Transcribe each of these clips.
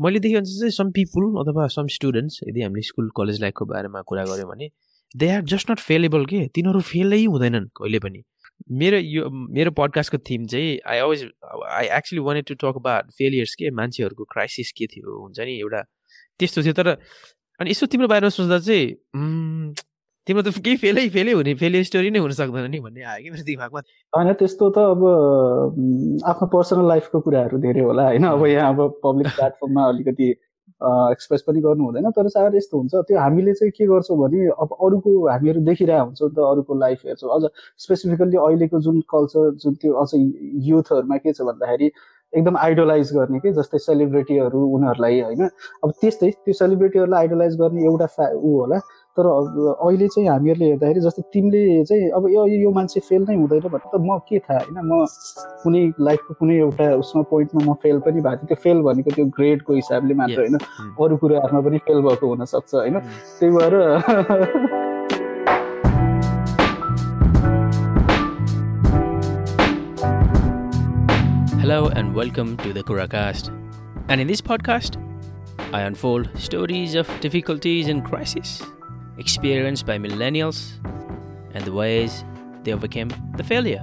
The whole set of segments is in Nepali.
मैले देखेँ अनुसार चाहिँ सम पिपुल अथवा सम स्टुडेन्ट्स यदि हामीले स्कुल कलेज लाइफको बारेमा कुरा गऱ्यौँ भने they are just not fallible के? तिनीहरू फेलै हुँदैनन् कहिले पनि। मेरो यो मेरो पडकास्टको थिम चाहिँ I always I actually wanted to talk about failures के? मान्छेहरूको क्राइसिस के थियो? हुन्छ नि? एउटा त्यस्तो थियो तर अनि यसो तिम्रो बारेमा सोच्दा चाहिँ तिम्रो त केही फेलै फेलै हुने फेलियर स्टोरी नै हुन सक्दैन नि भन्ने आयो कि मेरो दिमागमा? होइन त्यस्तो त अब आफ्नो पर्सनल लाइफको कुराहरू धेरै होला होइन? अब यहाँ अब पब्लिक प्लेटफर्ममा अलिकति एक्सप्रेस पनि गर्नु हुँदैन तर सायद यस्तो हुन्छ त्यो हामीले चाहिँ के गर्छौँ भने अब अरूको हामीहरू देखिरहेको हुन्छौँ त अरूको लाइफ हेर्छौँ। अझ स्पेसिफिकल्ली अहिलेको जुन कल्चर जुन त्यो अझ युथहरूमा के छ भन्दाखेरि एकदम आइडोलाइज गर्ने कि जस्तै सेलिब्रिटीहरू उनीहरूलाई होइन? अब त्यस्तै त्यो सेलिब्रिटीहरूलाई आइडोलाइज गर्ने एउटा फ्या ऊ होला तर अहिले चाहिँ हामीहरूले हेर्दाखेरि जस्तै तिमीले चाहिँ अब यो यो मान्छे फेल नै हुँदैन भने त म के थाहा होइन म कुनै लाइफको कुनै एउटा उसमा पोइन्टमा म फेल पनि भएको थिएँ। त्यो फेल भनेको त्यो ग्रेडको हिसाबले मात्र होइन अरू कुराहरूमा पनि फेल भएको हुनसक्छ होइन। त्यही भएर Hello and welcome to the Kuracast. And in this podcast, I unfold stories of difficulties and crisis. Experienced by millennials and the ways they overcame the failure.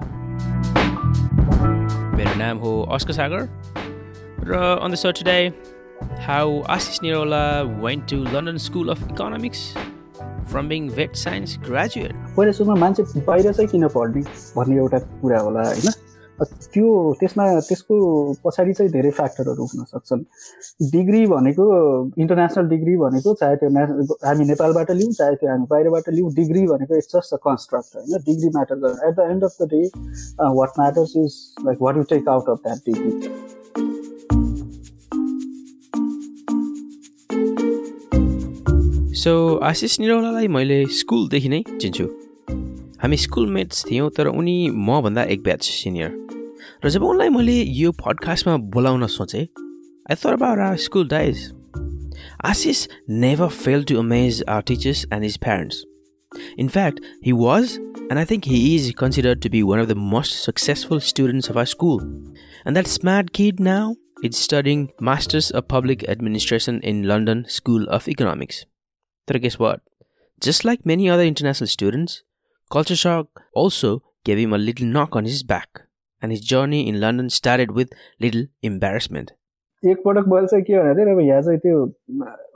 मेरो नाम हो अस्कर सागर र on the show today, how Ashish Nirola went to London School of Economics from being vet science graduate. पहिला सुरुमा मान्छे बाहिर चाहिँ किन पढ्ने भन्ने एउटा कुरा होला होइन त्यो त्यसमा त्यसको पछाडि चाहिँ धेरै फ्याक्टरहरू हुन सक्छन्। डिग्री भनेको इन्टरनेसनल डिग्री भनेको चाहे त्यो हामी नेपालबाट लिउँ चाहे त्यो हामी बाहिरबाट लिउँ डिग्री भनेको इट्स जस्ट अ कन्स्ट्रक्ट होइन? डिग्री म्याटर गर्छ at the end of the day what matters is like what you take out of that degree so Ashish निरौलालाई मैले स्कुलदेखि नै चिन्छु। हामी स्कुलमेट्स थियौँ तर उनी मभन्दा एक ब्याच सिनियर र जब उनलाई मैले यो पडकास्टमा बोलाउन सोचेँ I thought about our school days Ashish never fail to amaze our teachers and his parents In fact, he was, and I think he is considered to be one of the most successful students of our school. And that smart kid now is studying Masters of Public Administration in London School of Economics. But guess what? Just like many other international students, culture shock also gave him a little knock on his and his journey in London started with little embarrassment. एकपटक मैले चाहिँ के भने चाहिँ अब यहाँ चाहिँ त्यो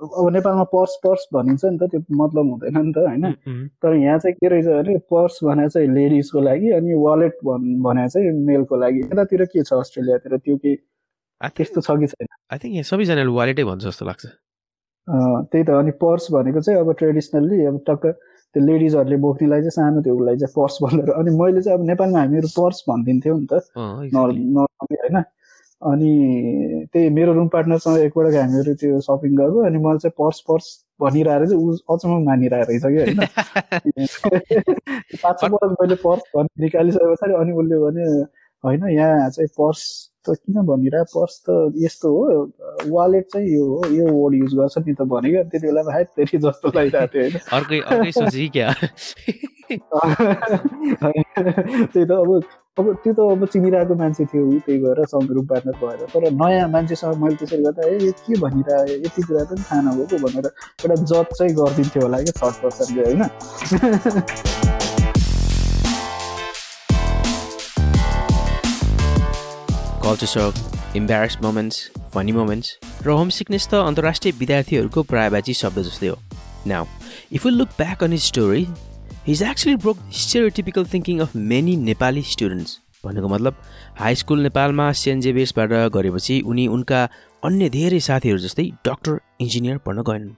अब नेपालमा पर्स पर्स भनिन्छ नि त त्यो मतलब हुँदैन नि त होइन? तर यहाँ चाहिँ के रहेछ भने पर्स भने चाहिँ लेडिजको लागि अनि वालेट भन् भने चाहिँ मेलको लागि। यतातिर के छ अस्ट्रेलियातिर? त्यो के त्यस्तो छ कि छैन? आई थिङ्क यहाँ सबैजनाले वालेटै भन्छ जस्तो लाग्छ। त्यही त अनि पर्स भनेको चाहिँ अब ट्रेडिसनल्ली अब टक्क त्यो लेडिजहरूले बोक्नेलाई चाहिँ सानो त्यो उसलाई चाहिँ पर्स भनेर। अनि मैले चाहिँ अब नेपालमा हामीहरू पर्स भनिदिन्थ्यौँ नि त। नर्मली होइन। अनि त्यही मेरो रुम पार्टनरसँग एकपल्ट हामीहरू त्यो सपिङ गएको अनि मैले चाहिँ पर्स पर्स भनिरहेर चाहिँ ऊ अचम्म मानिरहेको रहेछ कि होइन। पाँच छ मैले पर्स भनि निकालिसके पछाडि अनि उसले भने होइन यहाँ चाहिँ पर्स त किन भनिरह पर्स त यस्तो हो वालेट चाहिँ यो हो यो वर्ड युज गर्छ नि त भनेको त्यति बेला हात फेरि जस्तो लागिरहेको थियो होइन। त्यही त अब अब त्यो त अब चिनिरहेको मान्छे थियो त्यही भएर सङ्ग्रुप पार्टनर भएर। तर नयाँ मान्छेसँग मैले त्यसरी गर्दा ए के भनिरह यति कुरा पनि थाहा नभएको भनेर एउटा जज चाहिँ गरिदिन्थ्यो होला क्या थर्ड पर्सनले होइन? Culture shock embarrass moments funny moments र होम सिकनेस त अन्तर्राष्ट्रिय विद्यार्थीहरूको प्रायबाजी शब्द जस्तै हो। Now if you look back on his story his actually broke stereotypical thinking of many Nepali students भनेको मतलब हाई स्कुल नेपालमा सेन्ट जेभियर्सबाट गरेपछि उनी उनका अन्य धेरै साथीहरू जस्तै डक्टर इन्जिनियर पढ्न गएनन्।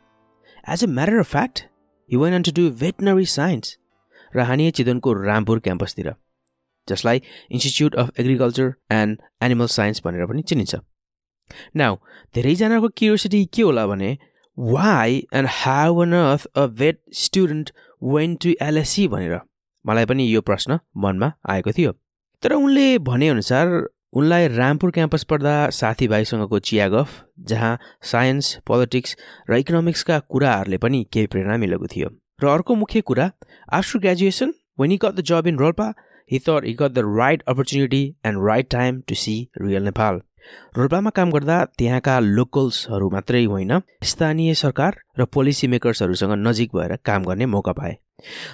As a matter of fact he want to do veterinary science र हानिया चितवनको रामपुर क्याम्पसतिर जसलाई institute of agriculture and animal science भनेर पनि चिनिन्छ। नाउ धेरैजनाको क्युरियोसिटी के होला भने why and how on earth a vet student went to LSC भनेर? मलाई पनि यो प्रश्न मनमा आएको थियो। तर उनले भनेअनुसार उनलाई रामपुर क्याम्पस पढ्दा साथीभाइसँगको चिया गफ जहाँ साइन्स पोलिटिक्स र इकोनोमिक्सका कुराहरूले पनि केही प्रेरणा मिलेको थियो। र अर्को मुख्य कुरा after graduation when he got the job in Rolpa he thought he got the right opportunity and right time to see real Nepal. रोल्पामा काम गर्दा त्यहाँका लोकल्सहरू मात्रै होइन स्थानीय सरकार र पोलिसी मेकर्सहरूसँग नजिक भएर काम गर्ने मौका पाए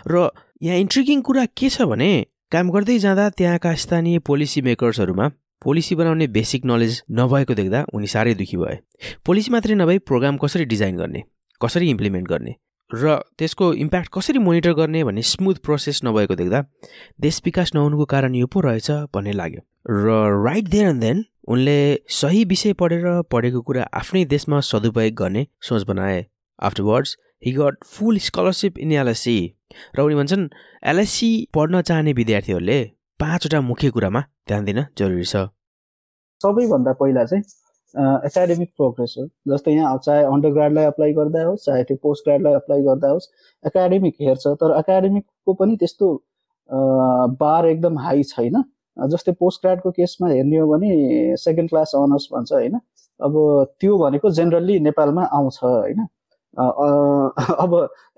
र यहाँ इन्ट्रिगिङ कुरा के छ भने काम गर्दै जाँदा त्यहाँका स्थानीय पोलिसी मेकर्सहरूमा पोलिसी बनाउने बेसिक नलेज नभएको देख्दा उनी साह्रै दुःखी भए पोलिसी मात्रै नभई प्रोग्राम कसरी डिजाइन गर्ने कसरी इम्प्लिमेन्ट गर्ने र त्यसको इम्प्याक्ट कसरी मोनिटर गर्ने भन्ने स्मुथ प्रोसेस नभएको देख्दा देश विकास नहुनुको कारण यो पो रहेछ भन्ने लाग्यो। र राइट देयर एन्ड देन उनले सही विषय पढेर पढेको कुरा आफ्नै देशमा सदुपयोग गर्ने सोच बनाए। Afterwards he got full scholarship in LSC र उनी भन्छन् एलएससी पढ्न चाहने विद्यार्थीहरूले पाँचवटा मुख्य कुरामा ध्यान दिन जरुरी छ। सबैभन्दा पहिला चाहिँ एकाडेमिक प्रोग्रेस हो जस्तै यहाँ चाहे अन्डर ग्राडलाई अप्लाई गर्दा होस् चाहे त्यो पोस्ट ग्राडलाई अप्लाई गर्दा होस् एकाडेमिक हेर्छ तर एकाडेमिकको पनि त्यस्तो बार एकदम हाई छैन। जस्तै पोस्ट ग्राडको केसमा हेर्ने हो भने सेकेन्ड क्लास अनर्स भन्छ होइन? अब त्यो भनेको जेनरली नेपालमा आउँछ होइन? अब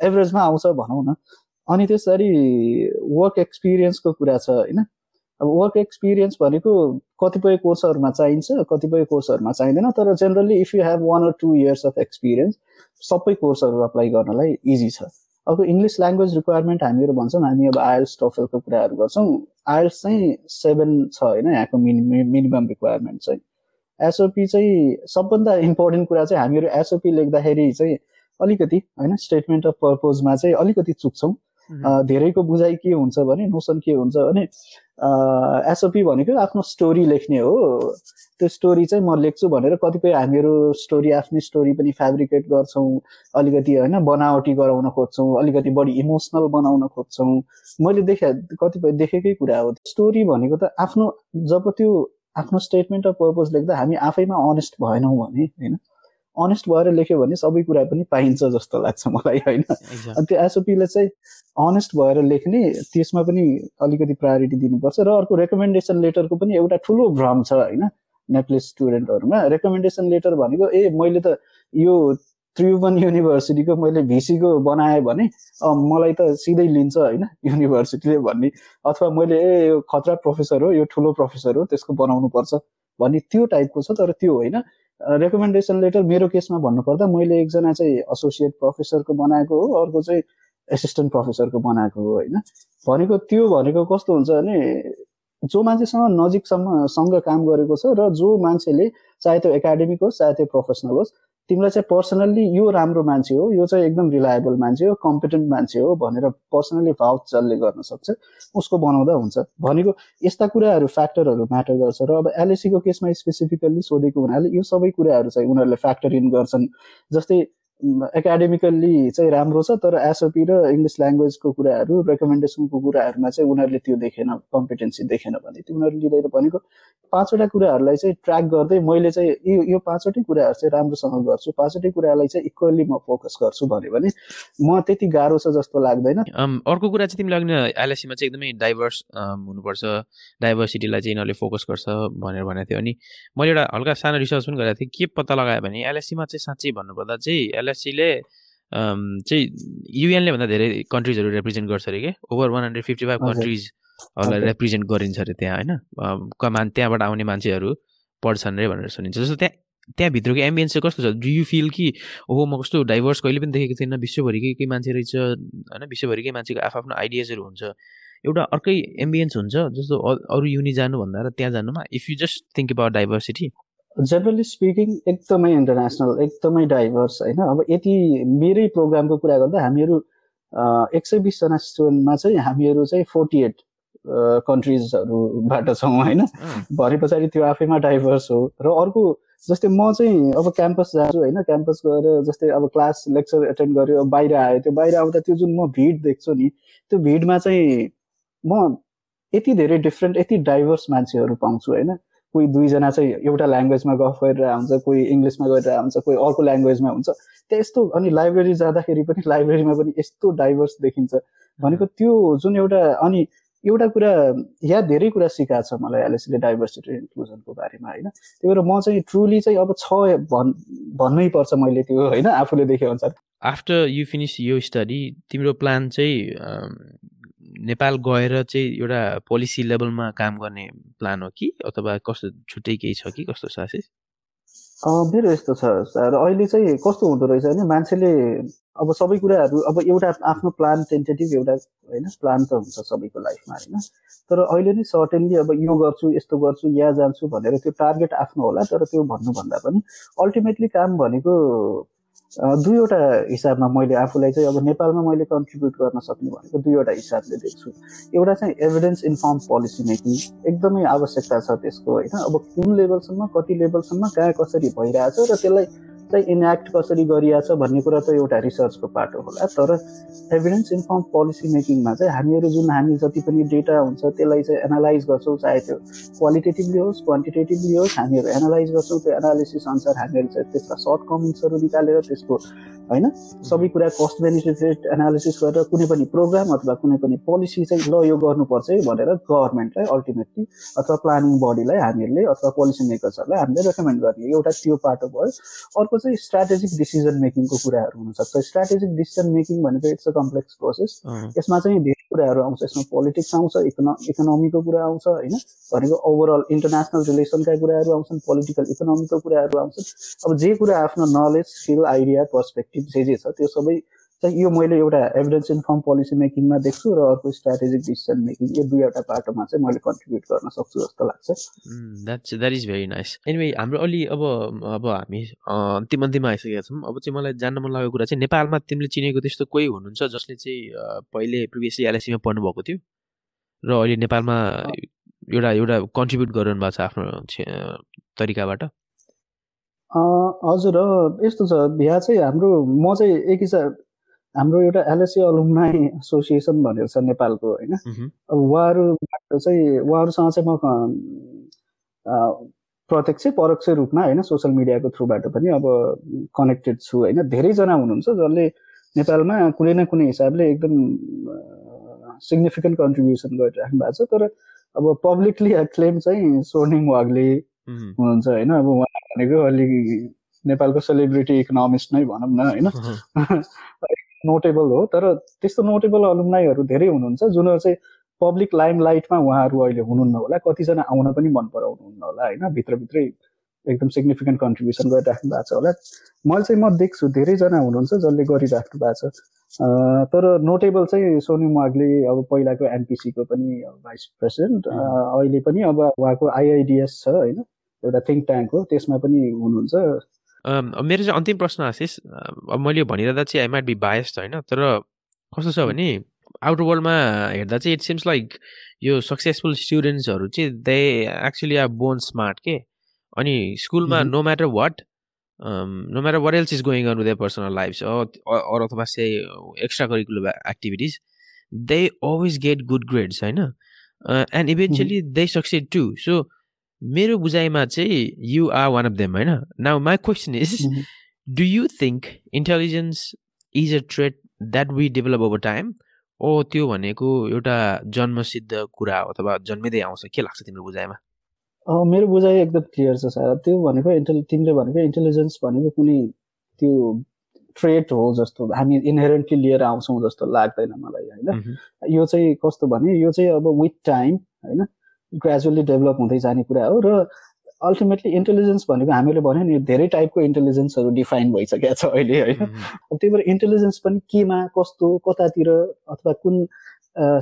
एभरेजमा आउँछ भनौँ न। अनि त्यसरी वर्क एक्सपिरियन्सको कुरा छ होइन? अब वर्क एक्सपिरियन्स भनेको कतिपय कोर्सहरूमा चाहिन्छ कतिपय कोर्सहरूमा चाहिँदैन तर generally if you have one or two years of experience सबै कोर्सहरू अप्लाई गर्नलाई इजी छ। अब इङ्ग्लिस ल्याङ्ग्वेज रिक्वायरमेन्ट हामीहरू भन्छौँ हामी अब आइएल्स टफलको कुराहरू गर्छौँ। आइएल्स चाहिँ सेभेन छ होइन यहाँको मिनि मिनिमम रिक्वायरमेन्ट चाहिँ। एसओपी चाहिँ सबभन्दा इम्पोर्टेन्ट कुरा चाहिँ हामीहरू एसओपी लेख्दाखेरि चाहिँ अलिकति होइन स्टेटमेन्ट अफ पर्पोजमा चाहिँ अलिकति चुक्छौँ। धेरैको बुझाइ के हुन्छ भने नोसन के हुन्छ भने एसओपी भनेको आफ्नो स्टोरी लेख्ने हो। त्यो स्टोरी चाहिँ म लेख्छु भनेर कतिपय हामीहरू स्टोरी आफ्नै स्टोरी पनि फेब्रिकेट गर्छौँ। अलिकति होइन बनावटी गराउन खोज्छौँ अलिकति बढी इमोसनल बनाउन खोज्छौँ। मैले देखे कतिपय देखेकै कुरा हो। स्टोरी भनेको त आफ्नो जब त्यो आफ्नो स्टेटमेन्ट अफ पर्पज लेख्दा हामी आफैमा अनेस्ट भएनौँ भने होइन? अनेस्ट भएर लेख्यो भने सबै कुरा पनि पाइन्छ जस्तो लाग्छ मलाई होइन? अनि त्यो एसओपीले चाहिँ अनेस्ट भएर लेख्ने त्यसमा पनि अलिकति प्रायोरिटी दिनुपर्छ र अर्को रेकमेन्डेसन लेटरको पनि एउटा ठुलो भ्रम छ होइन? नेप्लेस स्टुडेन्टहरूमा रेकमेन्डेसन लेटर भनेको ए मैले त यो त्रिभुवन युनिभर्सिटीको मैले भिसीको बनाएँ भने मलाई त सिधै लिन्छ होइन? युनिभर्सिटीले भन्ने। अथवा मैले ए यो खतरा प्रोफेसर हो यो ठुलो प्रोफेसर हो त्यसको बनाउनु पर्छ भन्ने त्यो टाइपको छ तर त्यो होइन। रेकमेन्डेसन लेटर मेरो केसमा भन्नुपर्दा मैले एकजना चाहिँ एसोसिएट प्रोफेसरको बनाएको हो अर्को चाहिँ एसिस्टेन्ट प्रोफेसरको बनाएको हो होइन? भनेको त्यो भनेको कस्तो हुन्छ भने जो मान्छेसँग नजिकसम्म सँग काम गरेको छ र जो मान्छेले चाहे त्यो एकाडेमिक होस् चाहे त्यो प्रोफेसनल होस् तिमीलाई चाहिँ पर्सनल्ली यो राम्रो मान्छे हो यो चाहिँ एकदम रिलायबल मान्छे हो कम्पिटेन्ट मान्छे हो भनेर पर्सनल्ली भाव जसले गर्न सक्छ उसको बनाउँदा हुन्छ। भनेको यस्ता कुराहरू फ्याक्टरहरू म्याटर गर्छ र अब एलएसीको केसमा स्पेसिफिकल्ली सोधेको हुनाले यो सबै कुराहरू चाहिँ उनीहरूले फ्याक्टर इन गर्छन्। जस्तै एकाडेमिकल्ली चाहिँ राम्रो छ तर एसओपी र इङ्ग्लिस ल्याङ्ग्वेजको कुराहरू रेकमेन्डेसनको कुराहरूमा चाहिँ उनीहरूले त्यो देखेन कम्पिटेन्सी देखेन भने त्यो उनीहरूले लिँदैन। भनेको पाँचवटा कुराहरूलाई चाहिँ ट्र्याक गर्दै मैले चाहिँ यो यो पाँचवटै कुराहरू चाहिँ राम्रोसँग गर्छु। पाँचवटै कुरालाई चाहिँ इक्वल्ली म फोकस गर्छु भन्यो भने म त्यति गाह्रो छ जस्तो लाग्दैन। अर्को कुरा चाहिँ तिमीले अघि एलएससीमा चाहिँ एकदमै डाइभर्स हुनुपर्छ। डाइभर्सिटीलाई चाहिँ यिनीहरूले फोकस गर्छ भनेर भनेको थियो। अनि मैले एउटा हल्का सानो रिसर्च पनि गरेको थिएँ के पत्ता लगायो भने एलएससीमा चाहिँ साँच्चै भन्नुपर्दा चाहिँ एलएससीले चाहिँ युएनले भन्दा धेरै कन्ट्रिजहरू रिप्रेजेन्ट गर्छ अरे कि? Over one hundred fifty five कन्ट्रिजहरूलाई represent गरिन्छ अरे त्यहाँ होइन? कमान त्यहाँबाट आउने मान्छेहरू पढ्छन् अरे भनेर सुनिन्छ। जस्तो त्यहाँ त्यहाँभित्रको एम्बियन्स चाहिँ कस्तो छ? डु यु फिल कि ओहो म कस्तो डाइभर्स कहिले पनि देखेको थिएन विश्वभरिकै केही मान्छे रहेछ होइन? विश्वभरिकै मान्छेको आफ्नो आइडियाजहरू हुन्छ। एउटा अर्कै एम्बियन्स हुन्छ जस्तो अरू युनि जानुभन्दा र त्यहाँ जानुमा if you just think about diversity generally speaking एकदमै इन्टरनेसनल एकदमै डाइभर्स होइन? अब यति मेरै प्रोग्रामको कुरा गर्दा हामीहरू एक सय बिसजना स्टुडेन्टमा चाहिँ हामीहरू चाहिँ फोर्टी एट कन्ट्रिजहरूबाट छौँ होइन? भने पछाडि त्यो आफैमा डाइभर्स हो। र अर्को जस्तै म चाहिँ अब क्याम्पस जान्छु होइन? क्याम्पस गएर जस्तै अब क्लास लेक्चर एटेन्ड गर्यो बाहिर आयो त्यो बाहिर आउँदा त्यो जुन म भिड देख्छु नि त्यो भिडमा चाहिँ म यति धेरै डिफ्रेन्ट यति डाइभर्स मान्छेहरू पाउँछु होइन? कोही दुईजना चाहिँ एउटा ल्याङ्ग्वेजमा गफ गरेर हुन्छ कोही इङ्ग्लिसमा गरेर हुन्छ कोही अर्को ल्याङ्ग्वेजमा हुन्छ। त्यहाँ यस्तो अनि लाइब्रेरी जाँदाखेरि पनि लाइब्रेरीमा पनि यस्तो डाइभर्स देखिन्छ। भनेको त्यो जुन एउटा अनि एउटा कुरा या धेरै कुरा सिकाएको छ मलाई एलएससीले डाइभर्सिटी इन्क्लुजनको बारेमा होइन? त्यही भएर म चाहिँ ट्रुली चाहिँ अब छ भन् भन्नै पर्छ मैले त्यो होइन आफूले देखे अनुसार। आफ्टर यु फिनिस यो स्टडी तिम्रो प्लान चाहिँ नेपाल गएर चाहिँ एउटा पोलिसी लेभलमा काम गर्ने प्लान हो कि? अथवा कस्तो छुट्टै केही छ कि? कस्तो छ मेरो यस्तो छ सर। अहिले चाहिँ कस्तो हुँदो रहेछ भने मान्छेले अब सबै कुराहरू अब एउटा आफ्नो प्लान टेन्टेटिभ एउटा होइन प्लान त हुन्छ सबैको लाइफमा होइन। तर अहिले नै सर्टेनली अब यो गर्छु यस्तो गर्छु यहाँ जान्छु भनेर त्यो टार्गेट आफ्नो होला तर त्यो भन्नुभन्दा पनि अल्टिमेटली काम भनेको दुईवटा हिसाबमा मैले आफूलाई चाहिँ अब नेपालमा मैले कन्ट्रिब्युट गर्न सक्ने भनेको दुईवटा हिसाबले देख्छु। एउटा चाहिँ एभिडेन्स इन्फर्म पोलिसी मेकिङ एकदमै आवश्यकता छ त्यसको होइन? अब कुन लेभलसम्म कति लेभलसम्म कहाँ कसरी भइरहेछ र त्यसलाई चाहिँ इन्याक्ट कसरी गरिरहेछ भन्ने कुरा त एउटा रिसर्चको पाटो होला। तर एभिडेन्स इन्फर्म पोलिसी मेकिङमा चाहिँ हामीहरू जुन हामी जति पनि डेटा हुन्छ त्यसलाई चाहिँ एनालाइज गर्छौँ चाहे त्यो क्वालिटेटिभली होस् क्वान्टिटेटिभली होस् हामीहरू एनालाइज गर्छौँ त्यो एनालिसिस अनुसार हामीहरू चाहिँ त्यसका सर्ट कमेन्ट्सहरू निकालेर त्यसको होइन? सबै कुरा कस्ट बेनिफिट एनालिसिस गरेर कुनै पनि प्रोग्राम अथवा कुनै पनि पोलिसी चाहिँ ल यो गर्नुपर्छ है भनेर गभर्मेन्टलाई अल्टिमेटली अथवा प्लानिङ बडीलाई हामीहरूले अथवा पोलिसी मेकर्सहरूलाई हामीले रेकमेन्ड गर्ने। एउटा त्यो पाटो भयो। अर्को चाहिँ स्ट्राटेजिक डिसिजन मेकिङको कुराहरू हुनसक्छ। स्ट्राटेजिक डिसिजन मेकिङ भनेको इट्स अ कम्प्लेक्स प्रोसेस यसमा चाहिँ धेरै कुराहरू आउँछ यसमा पोलिटिक्स आउँछ इकोनो इकोनोमीको कुरा आउँछ होइन? भनेको ओभरअल इन्टरनेसनल रिलेसनका कुराहरू आउँछन् पोलिटिकल इकोनोमीको कुराहरू आउँछन्। अब जे कुरा आफ्नो नलेज स्किल आइडिया पर्सपेक्टिभ जे जे छ त्यो सबै चाहिँ यो मैले एउटा एभिडेन्स इन्फर्म पोलिसी मेकिङमा देख्छु र अर्को स्ट्राटेजिक डिसिसन मेकिङ यो दुईवटा पाटोमा चाहिँ मैले कन्ट्रिब्युट गर्न सक्छु जस्तो लाग्छ। That's that is very nice anyway हाम्रो अलि अब अब हामी अन्तिम अन्तिममा आइसकेका छौँ। अब चाहिँ मलाई जान्न मन लागेको कुरा चाहिँ नेपालमा तिमीले चिनेको त्यस्तो कोही हुनुहुन्छ जसले चाहिँ पहिले प्रिभियसली एलएसीमा पढ्नुभएको थियो? र अहिले नेपालमा एउटा एउटा कन्ट्रिब्युट गरिरहनु भएको छ आफ्नो तरिकाबाट? हजुर यस्तो छ। बिहा चाहिँ हाम्रो म चाहिँ एक हिसाब हाम्रो एउटा एलएससी अलुमनाई एसोसिएसन भनेर छ नेपालको होइन? अब उहाँहरूबाट चाहिँ उहाँहरूसँग चाहिँ म प्रत्यक्ष परोक्ष रूपमा होइन सोसियल मिडियाको थ्रुबाट पनि अब कनेक्टेड छु होइन? धेरैजना हुनुहुन्छ जसले नेपालमा कुनै न कुनै हिसाबले एकदम सिग्निफिकेन्ट कन्ट्रिब्युसन गरिराख्नु भएको छ। तर अब पब्लिकली क्लेम चाहिँ स्वर्णिङ वागले हुनुहुन्छ होइन? अब उहाँ भनेको अलिक नेपालको सेलिब्रिटी इकोनोमिस्ट नै भनौँ न होइन? नोटेबल हो तर त्यस्तो नोटेबल अलुमनाइहरू धेरै हुनुहुन्छ जुनहरू चाहिँ पब्लिक लाइम लाइटमा उहाँहरू अहिले हुनुहुन्न होला कतिजना आउन पनि मन पराउनुहुन्न होला होइन? भित्रभित्रै एकदम सिग्निफिकेन्ट कन्ट्रिब्युसन गरिराख्नु भएको छ होला। मैले चाहिँ म देख्छु धेरैजना हुनुहुन्छ जसले गरिराख्नु भएको छ। तर नोटेबल चाहिँ सोनी मागले अब पहिलाको एनपिसीको पनि भाइस प्रेसिडेन्ट अहिले पनि अब उहाँको आइआइडिएस छ होइन? एउटा थिङ्क ट्याङ्क हो त्यसमा पनि हुनुहुन्छ। मेरो चाहिँ अन्तिम प्रश्न आशिष अब मैले भनिरहँदा चाहिँ आई माइट बी बायस्ड होइन तर कस्तो छ भने आउटर वर्ल्डमा हेर्दा चाहिँ इट सिम्स लाइक यो सक्सेसफुल स्टुडेन्ट्सहरू चाहिँ they actually are born smart के? अनि स्कुलमा no matter what no matter what else is going on their personal life or अथवा say extra curricular activities they always get good grades होइन and eventually they succeed to so मेरो बुझाइमा चाहिँ you are one of them होइन? Now my question is do you think intelligence is a trait that we develop over time ओ त्यो भनेको एउटा जन्मसिद्ध कुरा हो अथवा जन्मिँदै आउँछ। के लाग्छ तिम्रो बुझाइमा? मेरो बुझाइ एकदम क्लियर छ सर त्यो भनेको इन्टेलि तिमीले भनेको इन्टेलिजेन्स भनेको कुनै त्यो ट्रेट हो जस्तो हामी इनहेरेन्टली लिएर आउँछौँ जस्तो लाग्दैन मलाई होइन? यो चाहिँ कस्तो भने यो चाहिँ अब विथ टाइम होइन? ग्रेजुअली डेभलप हुँदै जाने कुरा हो र अल्टिमेटली इन्टेलिजेन्स भनेको हामीले भन्यो नि धेरै टाइपको इन्टेलिजेन्सहरू डिफाइन भइसकेको छ अहिले होइन? त्यही भएर इन्टेलिजेन्स पनि केमा कस्तो कतातिर अथवा कुन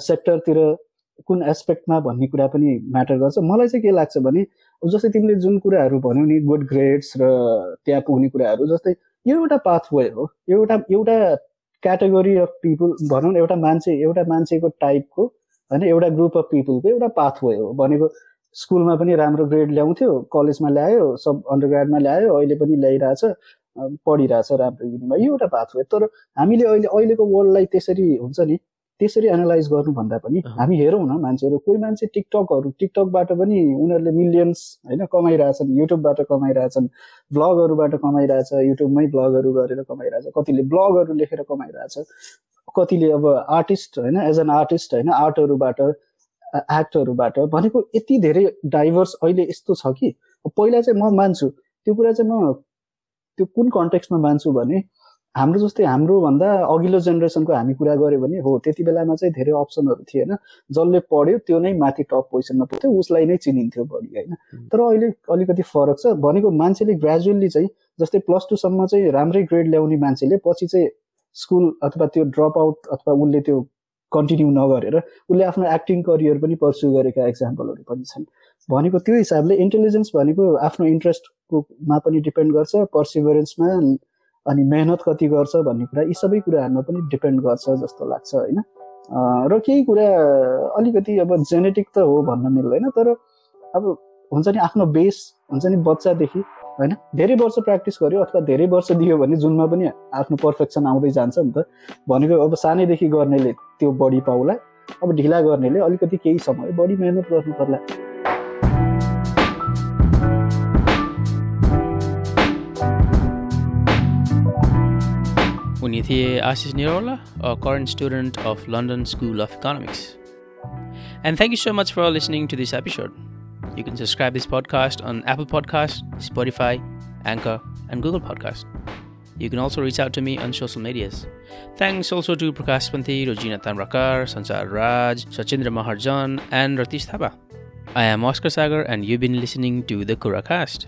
सेक्टरतिर कुन एस्पेक्टमा भन्ने कुरा पनि म्याटर गर्छ। मलाई चाहिँ के लाग्छ भने जस्तै तिमीले जुन कुराहरू भन्यौ नि गुड ग्रेड्स र त्यहाँ पुग्ने कुराहरू जस्तै यो एउटा पाथवे हो। एउटा एउटा क्याटेगोरी अफ पिपुल भनौँ न एउटा मान्छे एउटा मान्छेको टाइपको होइन एउटा ग्रुप अफ पिपुलको एउटा पाथवे हो भनेको स्कुलमा पनि राम्रो ग्रेड ल्याउँथ्यो कलेजमा ल्यायो सब अन्डरग्राडमा ल्यायो अहिले पनि ल्याइरहेछ पढिरहेछ राम्रो युनिमा यो एउटा पाथवे तर हामीले अहिले अहिलेको वर्ल्डलाई त्यसरी हुन्छ नि त्यसरी एनालाइज गर्नुभन्दा पनि हामी हेरौँ न मान्छेहरू कोही मान्छे टिकटकहरू टिकटकबाट पनि उनीहरूले मिलियन्स होइन कमाइरहेछन् युट्युबबाट कमाइरहेछन् ब्लगहरूबाट कमाइरहेछ युट्युबमै ब्लगहरू गरेर कमाइरहेछ कतिले ब्लगहरू लेखेर कमाइरहेछ कतिले अब आर्टिस्ट होइन एज एन आर्टिस्ट होइन आर्टहरूबाट एक्टहरूबाट भनेको यति धेरै डाइभर्स अहिले यस्तो छ कि पहिला चाहिँ म मान्छु त्यो कुरा चाहिँ म त्यो कुन कन्टेक्स्टमा मान्छु भने हाम्रो जस्तै हाम्रोभन्दा अघिल्लो जेनेरेसनको हामी कुरा गऱ्यो भने हो त्यति बेलामा चाहिँ धेरै अप्सनहरू थिएन जसले पढ्यो त्यो नै माथि टप पोजिसनमा पुग्थ्यो उसलाई नै चिनिन्थ्यो बढी होइन। तर अहिले अलिकति फरक छ। भनेको मान्छेले ग्रेजुअल्ली चाहिँ जस्तै प्लस टूसम्म चाहिँ राम्रै ग्रेड ल्याउने मान्छेले पछि चाहिँ स्कुल अथवा त्यो ड्रप आउट अथवा उसले त्यो कन्टिन्यू नगरेर उसले आफ्नो एक्टिङ करियर पनि पर्स्यु गरेका एक्जाम्पलहरू पनि छन्। भनेको त्यो हिसाबले इन्टेलिजेन्स भनेको आफ्नो इन्ट्रेस्टकोमा पनि डिपेन्ड गर्छ पर्सिभरेन्समा अनि मेहनत कति गर्छ भन्ने कुरा यी सबै कुराहरूमा पनि डिपेन्ड गर्छ जस्तो लाग्छ होइन? र केही कुरा अलिकति अब जेनेटिक त हो भन्न मिल्दैन तर अब हुन्छ नि आफ्नो बेस हुन्छ नि बच्चादेखि होइन? धेरै वर्ष प्र्याक्टिस गर्यो अथवा धेरै वर्ष दियो भने जुनमा पनि आफ्नो पर्फेक्सन आउँदै जान्छ नि त। भनेको अब सानैदेखि गर्नेले त्यो बढी पाउला अब ढिला गर्नेले अलिकति केही समय बढी मेहनत गर्नु पर्ला Punyathe Ashish Nirola, a current student of London School of Economics. And thank you so much for listening to this episode. You can subscribe this podcast on Apple Podcasts, Spotify, Anchor, and Google Podcast. You can also reach out to me on social medias. Thanks also to Prakash Panthi, Rojina Tamrakar, Sanchar Raj, Sachindra Maharjan, and Ratish Thapa. I am Oscar Sagar, and you've been listening to the Kura Cast.